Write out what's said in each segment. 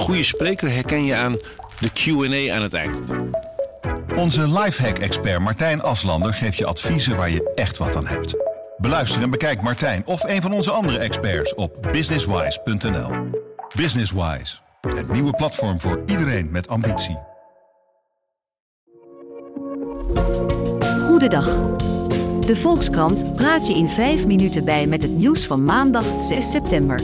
goede spreker herken je aan de Q&A aan het eind. Onze lifehack-expert Martijn Aslander geeft je adviezen waar je echt wat aan hebt. Beluister en bekijk Martijn of een van onze andere experts op businesswise.nl. Businesswise, het nieuwe platform voor iedereen met ambitie. Goedendag. De Volkskrant praat je in 5 minuten bij met het nieuws van maandag 6 september.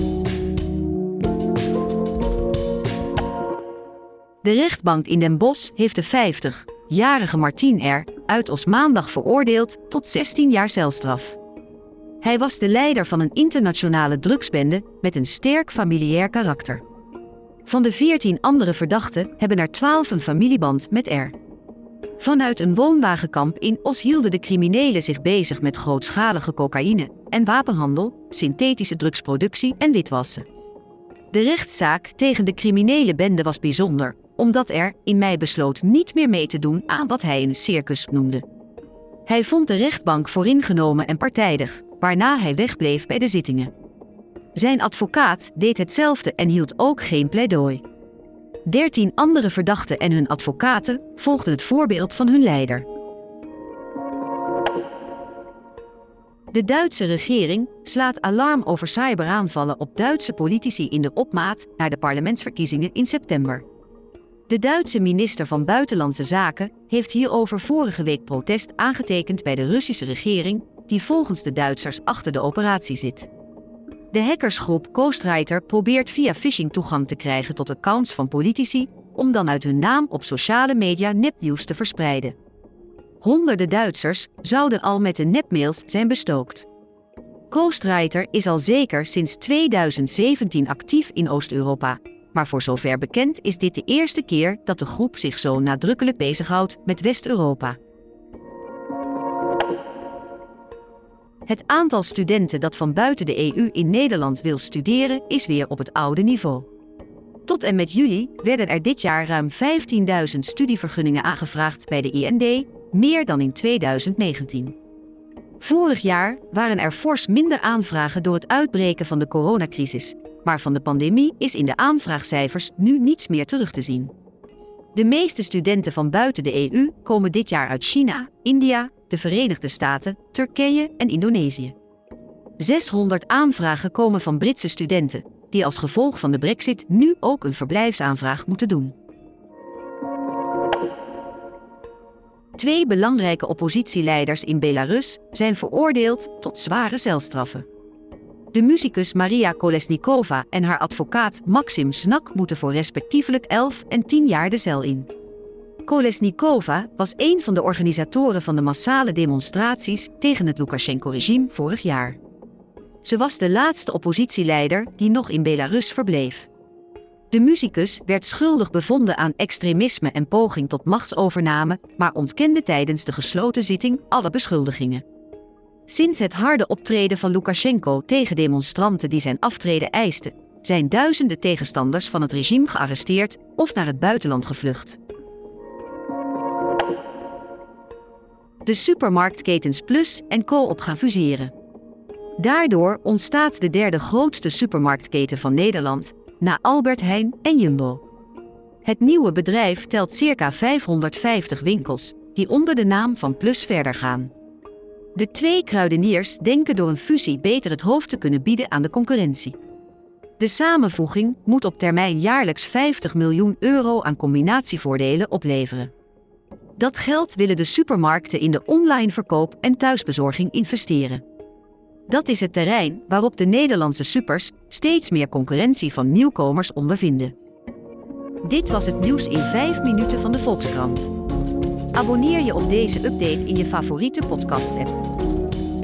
De rechtbank in Den Bosch heeft de 50-jarige Martien R. uit als maandag veroordeeld tot 16 jaar celstraf. Hij was de leider van een internationale drugsbende met een sterk familiair karakter. Van de 14 andere verdachten hebben er 12 een familieband met R. Vanuit een woonwagenkamp in Os hielden de criminelen zich bezig met grootschalige cocaïne en wapenhandel, synthetische drugsproductie en witwassen. De rechtszaak tegen de criminele bende was bijzonder, omdat er in mei besloot niet meer mee te doen aan wat hij een circus noemde. Hij vond de rechtbank vooringenomen en partijdig, waarna hij wegbleef bij de zittingen. Zijn advocaat deed hetzelfde en hield ook geen pleidooi. Dertien andere verdachten en hun advocaten volgden het voorbeeld van hun leider. De Duitse regering slaat alarm over cyberaanvallen op Duitse politici in de opmaat naar de parlementsverkiezingen in september. De Duitse minister van Buitenlandse Zaken heeft hierover vorige week protest aangetekend bij de Russische regering, die volgens de Duitsers achter de operatie zit. De hackersgroep Ghostwriter probeert via phishing toegang te krijgen tot accounts van politici om dan uit hun naam op sociale media nepnieuws te verspreiden. Honderden Duitsers zouden al met de nepmails zijn bestookt. Ghostwriter is al zeker sinds 2017 actief in Oost-Europa, maar voor zover bekend is dit de eerste keer dat de groep zich zo nadrukkelijk bezighoudt met West-Europa. Het aantal studenten dat van buiten de EU in Nederland wil studeren is weer op het oude niveau. Tot en met juli werden er dit jaar ruim 15.000 studievergunningen aangevraagd bij de IND, meer dan in 2019. Vorig jaar waren er fors minder aanvragen door het uitbreken van de coronacrisis, maar van de pandemie is in de aanvraagcijfers nu niets meer terug te zien. De meeste studenten van buiten de EU komen dit jaar uit China, India, de Verenigde Staten, Turkije en Indonesië. 600 aanvragen komen van Britse studenten, die als gevolg van de Brexit nu ook een verblijfsaanvraag moeten doen. Twee belangrijke oppositieleiders in Belarus zijn veroordeeld tot zware celstraffen. De muzikus Maria Kolesnikova en haar advocaat Maxim Snak moeten voor respectievelijk 11 en 10 jaar de cel in. Kolesnikova was een van de organisatoren van de massale demonstraties tegen het Lukashenko-regime vorig jaar. Ze was de laatste oppositieleider die nog in Belarus verbleef. De muzikus werd schuldig bevonden aan extremisme en poging tot machtsovername, maar ontkende tijdens de gesloten zitting alle beschuldigingen. Sinds het harde optreden van Lukashenko tegen demonstranten die zijn aftreden eisten, zijn duizenden tegenstanders van het regime gearresteerd of naar het buitenland gevlucht. De supermarktketens Plus en Coop gaan fuseren. Daardoor ontstaat de derde grootste supermarktketen van Nederland, na Albert Heijn en Jumbo. Het nieuwe bedrijf telt circa 550 winkels, die onder de naam van Plus verder gaan. De twee kruideniers denken door een fusie beter het hoofd te kunnen bieden aan de concurrentie. De samenvoeging moet op termijn jaarlijks 50 miljoen euro aan combinatievoordelen opleveren. Dat geld willen de supermarkten in de online verkoop en thuisbezorging investeren. Dat is het terrein waarop de Nederlandse supers steeds meer concurrentie van nieuwkomers ondervinden. Dit was het nieuws in 5 minuten van de Volkskrant. Abonneer je op deze update in je favoriete podcast-app.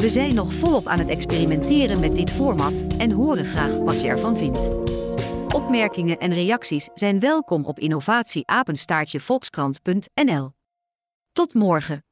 We zijn nog volop aan het experimenteren met dit format en horen graag wat je ervan vindt. Opmerkingen en reacties zijn welkom op innovatieapenstaartjevolkskrant.nl. Tot morgen.